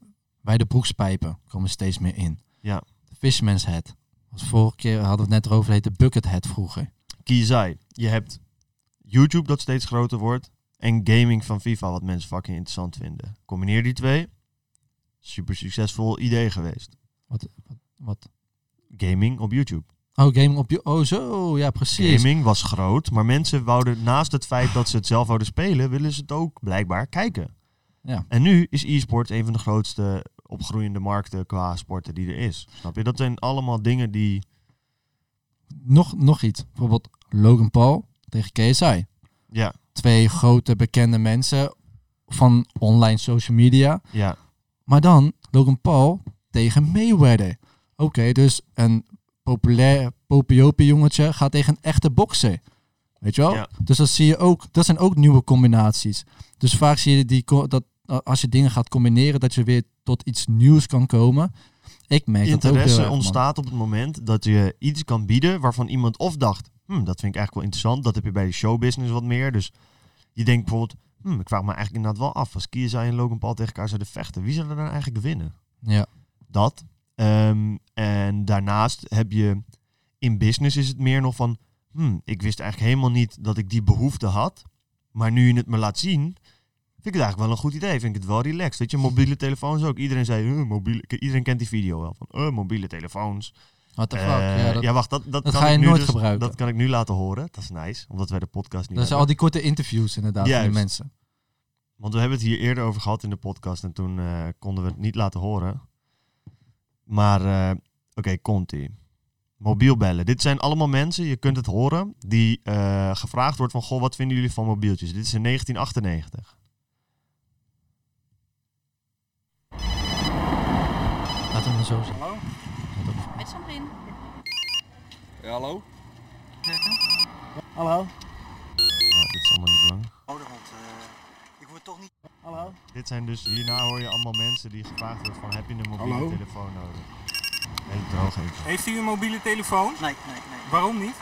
bij de broekspijpen komen steeds meer in. Ja. De Fisherman's Head. Als vorige keer hadden we het net erover, heette Bucket Head vroeger. Kiezai. Je hebt YouTube dat steeds groter wordt. En gaming van FIFA, wat mensen fucking interessant vinden. Combineer die twee. Super succesvol idee geweest. Wat, wat, wat? Gaming op YouTube. Oh, gaming op je... Oh, zo. Ja, precies. Gaming was groot, maar mensen wouden naast het feit dat ze het zelf wouden spelen, willen ze het ook blijkbaar kijken. Ja. En nu is e-sport een van de grootste opgroeiende markten qua sporten die er is. Snap je? Dat zijn allemaal dingen die... Nog, nog iets. Bijvoorbeeld Logan Paul tegen KSI. Ja, Twee grote bekende mensen van online social media. ja, Maar dan Logan Paul tegen Mayweather. Oké, dus een populair popiope jongetje gaat tegen een echte bokser. Weet je wel? Ja. Dus dat zie je ook. Dat zijn ook nieuwe combinaties. Dus vaak zie je die dat uh, als je dingen gaat combineren, dat je weer tot iets nieuws kan komen. Ik merk dat ook heel interesse erg, ontstaat op het moment dat je iets kan bieden waarvan iemand of dacht, hm, dat vind ik eigenlijk wel interessant. Dat heb je bij de showbusiness wat meer. Dus je denkt bijvoorbeeld, hm, ik vraag me eigenlijk inderdaad wel af, als KSI en Logan Paul tegen elkaar zouden vechten, wie zou er dan eigenlijk winnen? Ja, Dat. Ehm, en daarnaast heb je in business is het meer nog van, hm, ik wist eigenlijk helemaal niet dat ik die behoefte had. Maar nu je het me laat zien, vind ik het eigenlijk wel een goed idee. Vind ik het wel relaxed. Weet je, mobiele telefoons ook. Iedereen zei, "Eh, mobiele, iedereen kent die video wel van, mobiele telefoons. What the fuck. Eh, ja, dat, ja, wacht, dat, dat, dat kan ga je ik nu nooit dus- gebruiken. Dat kan ik nu laten horen. Dat is nice, omdat wij de podcast niet dat zijn al die korte interviews inderdaad van die mensen. Want we hebben het hier eerder over gehad in de podcast en toen eh, konden we het niet laten horen. Maar eh, oké, komt-ie. Mobiel bellen. Dit zijn allemaal mensen, je kunt het horen, die eh, gevraagd wordt van, goh, wat vinden jullie van mobieltjes? Dit is in 1998. Laten we het zo zeggen. Hallo? Met Sandrine. Ja, hallo? Hallo? Nou, dit is allemaal niet belangrijk. Want eh, ik word toch niet... Hallo. Dit zijn dus, hierna hoor je allemaal mensen die gevraagd wordt van, heb je een mobiele Hallo? telefoon nodig? Droog even. Heeft u een mobiele telefoon? Nee, nee, nee. Waarom niet?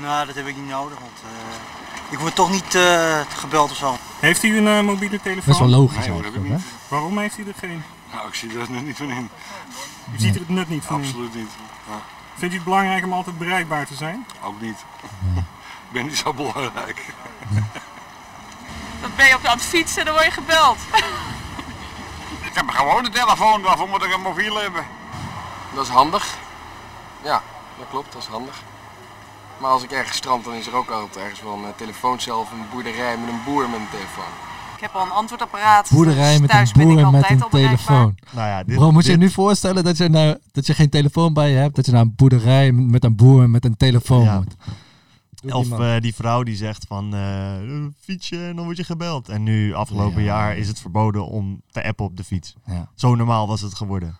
Nou, dat heb ik niet nodig, want eh, ik word toch niet eh, gebeld of zo. Heeft u een mobiele telefoon? Best wel logisch Nee, hoor, eigenlijk, heb ik hè? niet. Waarom heeft u er geen? Nou, ik zie er nu niet van in. U ziet er het nut niet van in. Absoluut niet. Ja, Vindt u het belangrijk om altijd bereikbaar te zijn? ook niet. ik ben niet zo belangrijk. Dan ben je op aan het fietsen en dan word je gebeld. Ik heb gewoon een telefoon, waarvoor moet ik een mobiel hebben? Dat is handig. Ja, dat klopt, dat is handig. Maar als ik ergens strand, dan is er ook altijd ergens wel een telefooncel of een boerderij met een boer met een telefoon. Ik heb al een antwoordapparaat. Boerderij dus met thuis een ben ik boer met een telefoon. Nou ja, dit, Bro, moet je je nu voorstellen dat je, nou, dat je geen telefoon bij je hebt, dat je naar een boerderij met een boer met een telefoon Ja. moet. Of eh, die vrouw die zegt van eh fietsje en dan word je gebeld. En nu, afgelopen Ja. jaar, is het verboden om te appen op de fiets. ja, Zo normaal was het geworden.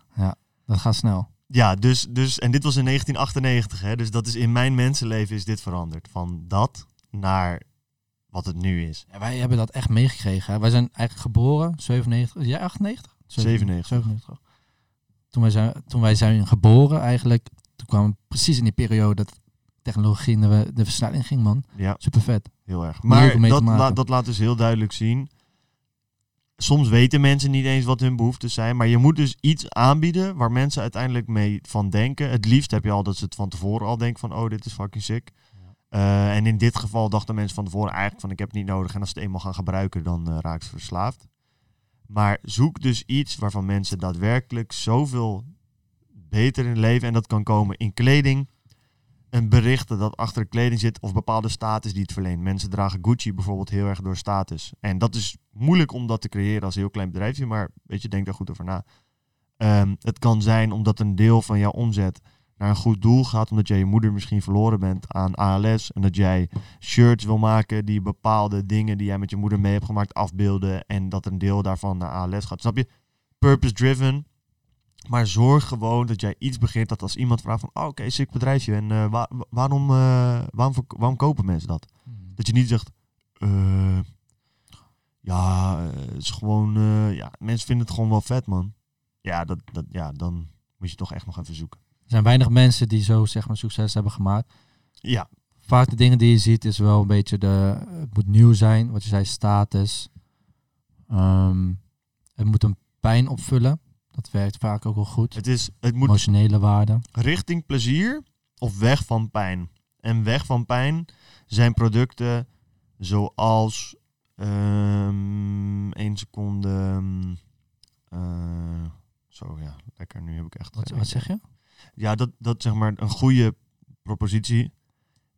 dat gaat snel. Ja, dus, dus, en dit was in 1998, hè, dus dat is in mijn mensenleven is dit veranderd. Van dat naar wat het nu is. Ja, wij hebben dat echt meegekregen. hè. Wij zijn eigenlijk geboren, 97, jij 98? 97. 97. Toen wij, zijn, toen wij zijn geboren eigenlijk, toen kwam precies in die periode dat technologie de, de versnelling ging, man. Ja, Super vet. heel erg. Er Maar dat, dat laat dus heel duidelijk zien. Soms weten mensen niet eens wat hun behoeften zijn. Maar je moet dus iets aanbieden waar mensen uiteindelijk mee van denken. Het liefst heb je al dat ze het van tevoren al denken van... oh, dit is fucking sick. Eh, en in dit geval dachten mensen van tevoren eigenlijk van... ik heb het niet nodig. En als ze het eenmaal gaan gebruiken, dan eh raken ze verslaafd. Maar zoek dus iets waarvan mensen daadwerkelijk zoveel beter in leven... en dat kan komen in kleding, een berichten dat achter de kleding zit of bepaalde status die het verleent. Mensen dragen Gucci bijvoorbeeld heel erg door status. En dat is moeilijk om dat te creëren als een heel klein bedrijfje, maar weet je, denk daar goed over na. Ehm, het kan zijn omdat een deel van jouw omzet naar een goed doel gaat, omdat jij je moeder misschien verloren bent aan ALS en dat jij shirts wil maken die bepaalde dingen die jij met je moeder mee hebt gemaakt afbeelden en dat een deel daarvan naar ALS gaat. Snap je? Purpose driven. Maar zorg gewoon dat jij iets begint dat als iemand vraagt van, oh, oké, sick bedrijfje. En eh, waar- waarom, eh, waarom, waarom kopen mensen dat? Dat je niet zegt, eh, ja, het is gewoon, ja, mensen vinden het gewoon wel vet, man. Ja, dat, dat, ja, dan moet je toch echt nog even zoeken. Er zijn weinig mensen die zo zeg maar succes hebben gemaakt. Ja, Vaak de dingen die je ziet is wel een beetje de, het moet nieuw zijn, wat je zei, status. Ehm, het moet een pijn opvullen. Dat werkt vaak ook wel goed. het, is, het moet Emotionele waarde. richting plezier of weg van pijn. En weg van pijn zijn producten zoals één seconde. eh, zo ja, lekker. Nu heb ik echt. Wat, wat zeg je? Ja, dat, dat zeg maar een goede propositie.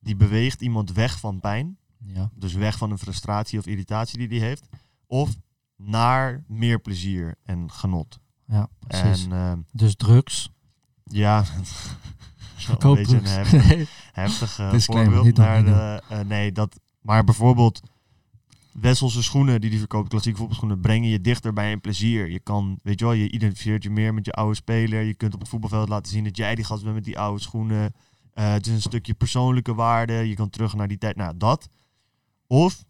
Die beweegt iemand weg van pijn. Ja. Dus weg van een frustratie of irritatie die die heeft. Of naar meer plezier en genot. ja, precies. En ehm, dus drugs. ja, [laughs] een beetje een heftig, [laughs] heftig eh, voorbeeld. eh, eh, nee, dat, maar bijvoorbeeld Wesselse schoenen die die verkoopt, klassieke voetbalschoenen, brengen je dichter bij een plezier. Je kan, weet je wel, je identificeert je meer met je oude speler. Je kunt op het voetbalveld laten zien dat jij die gast bent met die oude schoenen. Eh, het is een stukje persoonlijke waarde. Je kan terug naar die tijd. Nou, dat. Of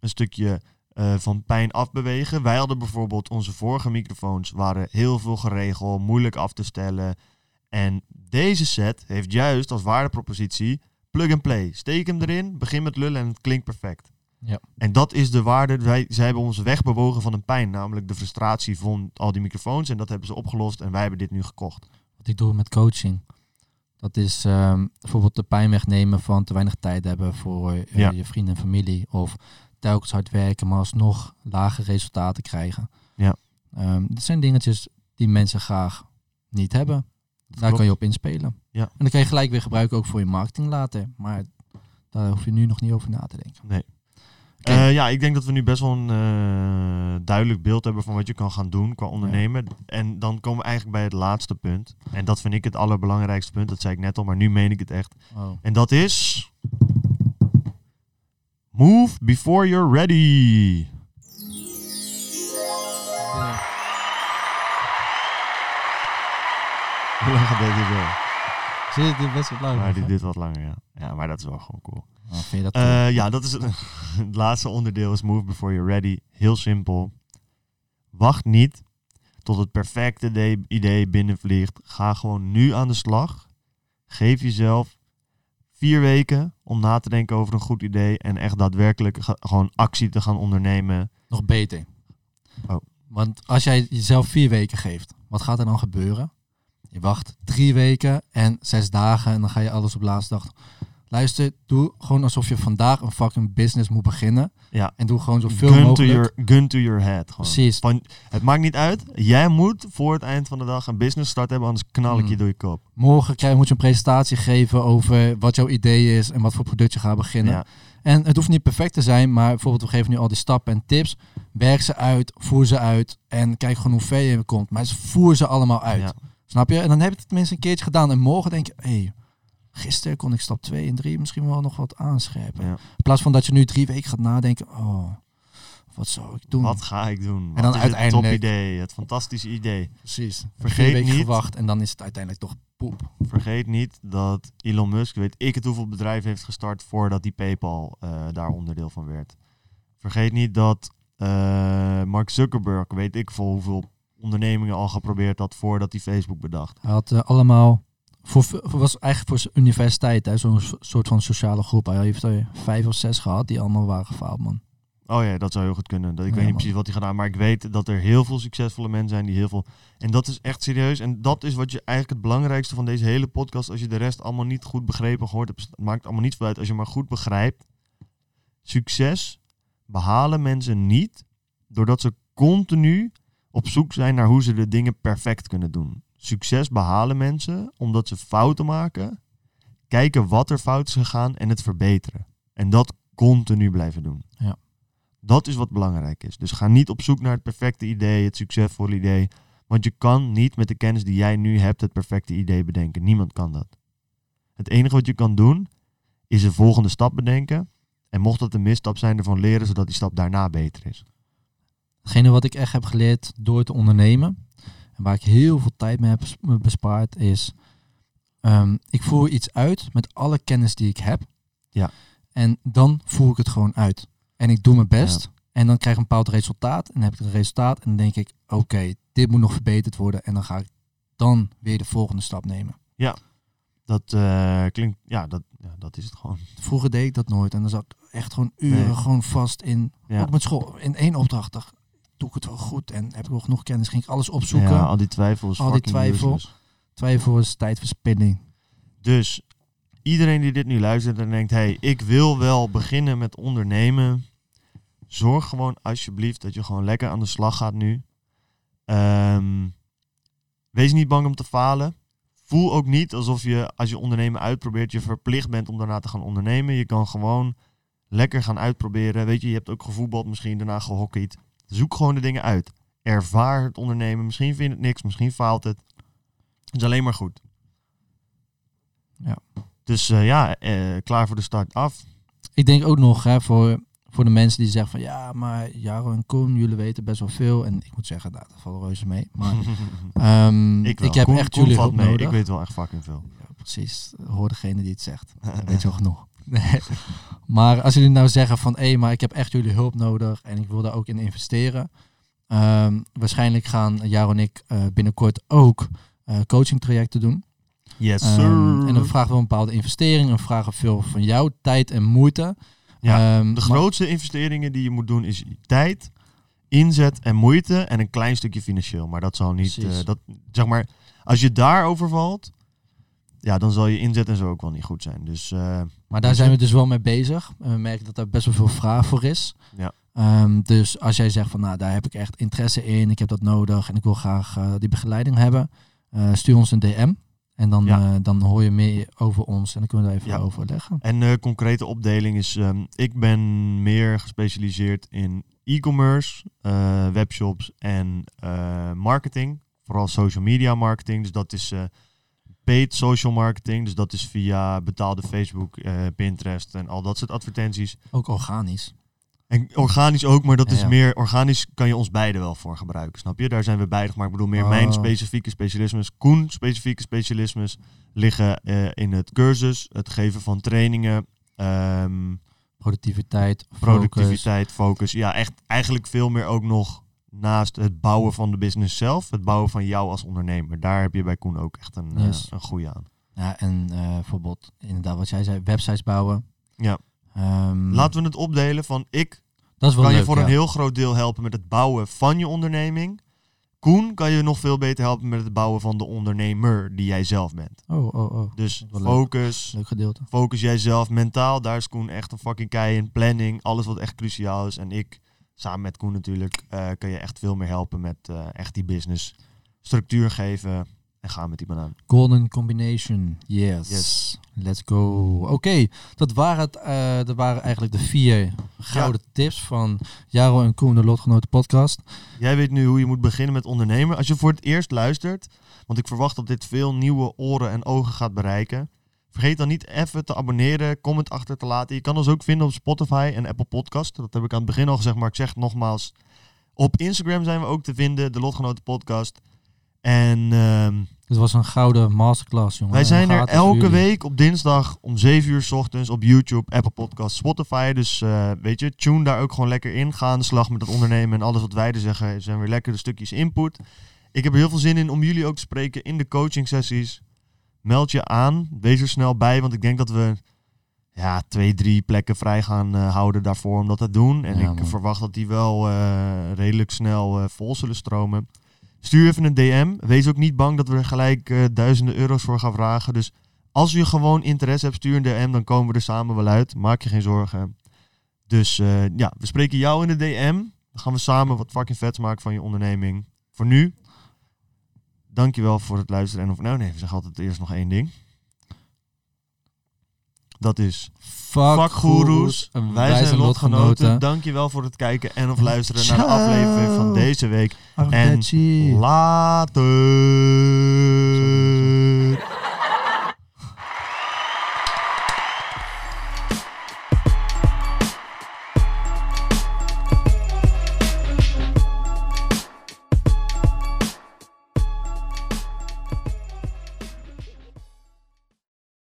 een stukje eh, van pijn afbewegen. Wij hadden bijvoorbeeld onze vorige microfoons waren heel veel geregeld, moeilijk af te stellen. En deze set heeft juist als waardepropositie plug and play. Steek hem erin, begin met lullen en het klinkt perfect. Ja. En dat is de waarde. Wij, zij hebben ons wegbewogen van een pijn, namelijk de frustratie van al die microfoons. En dat hebben ze opgelost en wij hebben dit nu gekocht. Wat ik doe met coaching. Dat is ehm, bijvoorbeeld de pijn wegnemen van te weinig tijd hebben voor eh, Ja. je vrienden en familie. Of telkens hard werken, maar alsnog lage resultaten krijgen. Ja. Ehm, dat zijn dingetjes die mensen graag niet hebben. Daar kan je op inspelen. Ja. En dan kan je gelijk weer gebruiken ook voor je marketing later. Maar daar hoef je nu nog niet over na te denken. Nee. Eh, ja, ik denk dat we nu best wel een eh, duidelijk beeld hebben van wat je kan gaan doen qua ondernemen. En dan komen we eigenlijk bij het laatste punt. En dat vind ik het allerbelangrijkste punt. Dat zei ik net al, maar nu meen ik het echt. Oh. En dat is... Move before you're ready. Hoe lang gaat deze zo? Je dit best wel lang? Maar dit, dit wat langer, ja. Ja, maar dat is wel gewoon cool. Oh, vind je dat? Eh, ja, dat is het, [laughs] het laatste onderdeel is move before you're ready. Heel simpel. Wacht niet tot het perfecte de- idee binnenvliegt. Ga gewoon nu aan de slag. Geef jezelf vier weken om na te denken over een goed idee en echt daadwerkelijk gewoon actie te gaan ondernemen. nog beter. Oh. Want als jij jezelf vier weken geeft, wat gaat er dan gebeuren? Je wacht drie weken en zes dagen en dan ga je alles op laatste dag. Luister, doe gewoon alsof je vandaag een fucking business moet beginnen. Ja. En doe gewoon zoveel Gun to, mogelijk. your, gun to your head. Gewoon. Precies. Van, het maakt niet uit. Jij moet voor het eind van de dag een business start hebben, anders knal ik je Mm. door je kop. Morgen krijg, moet je een presentatie geven over wat jouw idee is en wat voor product je gaat beginnen. Ja. En het hoeft niet perfect te zijn, maar bijvoorbeeld we geven nu al die stappen en tips. Werk ze uit, voer ze uit en kijk gewoon hoe ver je komt. Maar voer ze allemaal uit. Ja. Snap je? En dan heb je het tenminste een keertje gedaan. En morgen denk je, hé, hey, gisteren kon ik stap 2 en 3 misschien wel nog wat aanscherpen. Ja. In plaats van dat je nu drie weken gaat nadenken, oh, wat zou ik doen? Wat ga ik doen? Wat dan is uiteindelijk- het topidee, het fantastische idee. Precies. Vergeet weken niet- gewacht en dan is het uiteindelijk toch poep. Vergeet niet dat Elon Musk, weet ik het hoeveel bedrijven heeft gestart voordat die PayPal eh, daar onderdeel van werd. Vergeet niet dat eh, Mark Zuckerberg, weet ik veel hoeveel ondernemingen al geprobeerd had voordat hij Facebook bedacht. Hij had eh, allemaal, voor, was eigenlijk voor universiteit, zo'n so- soort van sociale groep. Hij heeft er vijf of zes gehad die allemaal waren gefaald, man. Oh ja, dat zou heel goed kunnen. Ik Ja, weet niet man. precies wat hij gedaan, maar ik weet dat er heel veel succesvolle mensen zijn die heel veel. En dat is echt serieus. En dat is wat je eigenlijk het belangrijkste van deze hele podcast. Als je de rest allemaal niet goed begrepen gehoord hebt, het maakt allemaal niet veel uit als je maar goed begrijpt. Succes behalen mensen niet doordat ze continu op zoek zijn naar hoe ze de dingen perfect kunnen doen. Succes behalen mensen omdat ze fouten maken, kijken wat er fout is gegaan en het verbeteren. En dat continu blijven doen. Ja. Dat is wat belangrijk is. Dus ga niet op zoek naar het perfecte idee, het succesvolle idee. Want je kan niet met de kennis die jij nu hebt het perfecte idee bedenken. Niemand kan dat. Het enige wat je kan doen, is een volgende stap bedenken. En mocht dat een misstap zijn, ervan leren, zodat die stap daarna beter is. Hetgene wat ik echt heb geleerd door te ondernemen, en waar ik heel veel tijd mee heb bespaard, is ehm, ik voer iets uit met alle kennis die ik heb. Ja. En dan voer ik het gewoon uit. En ik doe mijn best. En dan krijg ik een bepaald resultaat. En dan heb ik een resultaat. En dan denk ik, oké, dit moet nog verbeterd worden. En dan ga ik dan weer de volgende stap nemen. Dat eh, klinkt, ja dat, ja, dat is het gewoon. Vroeger deed ik dat nooit. En dan zat ik echt gewoon uren Nee. gewoon vast in. Ja. Ook met school. In één opdracht doe ik het wel goed. En heb ik wel genoeg kennis. Ging ik alles opzoeken. Ja, al die twijfel is Al die twijfel. useless. Twijfel is tijdverspilling. Dus iedereen die dit nu luistert en denkt, hey, ik wil wel beginnen met ondernemen. Zorg gewoon alsjeblieft dat je gewoon lekker aan de slag gaat nu. Ehm, wees niet bang om te falen. Voel ook niet alsof je, als je ondernemen uitprobeert, je verplicht bent om daarna te gaan ondernemen. Je kan gewoon lekker gaan uitproberen. Weet je, je hebt ook gevoetbald, misschien daarna gehockeyd. Zoek gewoon de dingen uit. Ervaar het ondernemen. Misschien vind je het niks, misschien faalt het. Het is alleen maar goed. Ja. Dus eh, ja, eh, klaar voor de start af. Ik denk ook nog hè, voor, voor de mensen die zeggen van ja, maar Jaro en Koen, jullie weten best wel veel. En ik moet zeggen, nou, dat valt reuze mee. Maar [laughs] ehm, ik, heb Koen- echt Koen jullie hulp mee. nodig. Ik weet wel echt fucking veel. Ja, precies. Hoor degene die het zegt. [laughs] Weet je wel genoeg. Nee. [laughs] Maar als jullie nou zeggen van hé, maar ik heb echt jullie hulp nodig en ik wil daar ook in investeren. Ehm, waarschijnlijk gaan Jaro en ik eh, binnenkort ook eh coaching trajecten doen. Yes, Ehm, sir. en dan vragen we een bepaalde investering en vragen veel van jou, tijd en moeite. Ja, Ehm, de maar- grootste investeringen die je moet doen is tijd, inzet en moeite en een klein stukje financieel. Maar dat zal niet, eh, dat, zeg maar, als je daarover valt, ja, dan zal je inzet en zo ook wel niet goed zijn. Dus eh, Maar daar zijn we dus wel mee bezig. En we merken dat er best wel veel vraag voor is. Ja. Ehm, dus als jij zegt van nou, daar heb ik echt interesse in, ik heb dat nodig en ik wil graag eh, die begeleiding hebben, eh, stuur ons een DM. En dan, Ja. eh, dan hoor je meer over ons en dan kunnen we daar even Ja. overleggen. En de concrete opdeling is, ehm, ik ben meer gespecialiseerd in e-commerce, eh, webshops en eh, marketing. Vooral social media marketing. Dus dat is eh, paid social marketing. Dus dat is via betaalde Facebook, eh, Pinterest en al dat soort advertenties. Ook organisch. En organisch ook, maar dat Ja, is meer organisch kan je ons beide wel voor gebruiken, snap je? Daar zijn we beide, maar ik bedoel meer Oh. mijn specifieke specialismes, Koen specifieke specialismes liggen eh, in het cursus, het geven van trainingen, ehm, Productiviteit, focus. productiviteit, focus. Ja, echt eigenlijk veel meer ook nog naast het bouwen van de business zelf, het bouwen van jou als ondernemer. Daar heb je bij Koen ook echt een, eh, een goede aan. Ja, en eh, bijvoorbeeld inderdaad wat jij zei, websites bouwen. Ja. Ehm, Laten we het opdelen van ik dat is wel kan leuk, je voor ja. een heel groot deel helpen met het bouwen van je onderneming. Koen kan je nog veel beter helpen met het bouwen van de ondernemer die jij zelf bent. Oh, oh, oh. Dus leuk. focus, Leuk gedeelte. focus jijzelf mentaal. Daar is Koen echt een fucking kei in. Planning, alles wat echt cruciaal is. En ik, samen met Koen natuurlijk, eh, kan je echt veel meer helpen met eh, echt die business structuur geven en gaan met die banaan. Golden combination. Yes. Yes. Let's go. Oké, dat, waren het, dat waren eigenlijk de vier gouden tips van Jaro en Koen, de Lotgenoten podcast. Jij weet nu hoe je moet beginnen met ondernemen. Als je voor het eerst luistert, want ik verwacht dat dit veel nieuwe oren en ogen gaat bereiken. Vergeet dan niet even te abonneren, comment achter te laten. Je kan ons ook vinden op Spotify en Apple Podcast. Dat heb ik aan het begin al gezegd, maar ik zeg het nogmaals. Op Instagram zijn we ook te vinden, de Lotgenoten Podcast. En ehm, Het was een gouden masterclass, jongen. Wij zijn er elke week op dinsdag om 7 uur s ochtends op YouTube, Apple Podcasts, Spotify. Dus eh, weet je, tune daar ook gewoon lekker in. Ga aan de slag met het ondernemen en alles wat wij er zeggen zijn weer lekkere stukjes input. Ik heb er heel veel zin in om jullie ook te spreken in de coaching sessies. Meld je aan, wees er snel bij, want ik denk dat we ja, twee, drie plekken vrij gaan eh, houden daarvoor om dat te doen. En Ja, ik man. verwacht dat die wel eh, redelijk snel eh, vol zullen stromen. Stuur even een DM. Wees ook niet bang dat we er gelijk duizenden euro's voor gaan vragen. Dus als je gewoon interesse hebt, stuur een DM. Dan komen we er samen wel uit. Maak je geen zorgen. Dus ja, we spreken jou in de DM. Dan gaan we samen wat fucking vets maken van je onderneming. Voor nu, dankjewel voor het luisteren. En of nou nee, we zeggen altijd eerst nog één ding. Dat is Fuck, Fuck goeroes, en wij zijn lotgenoten. Dankjewel voor het kijken en of luisteren naar de aflevering van deze week. En later.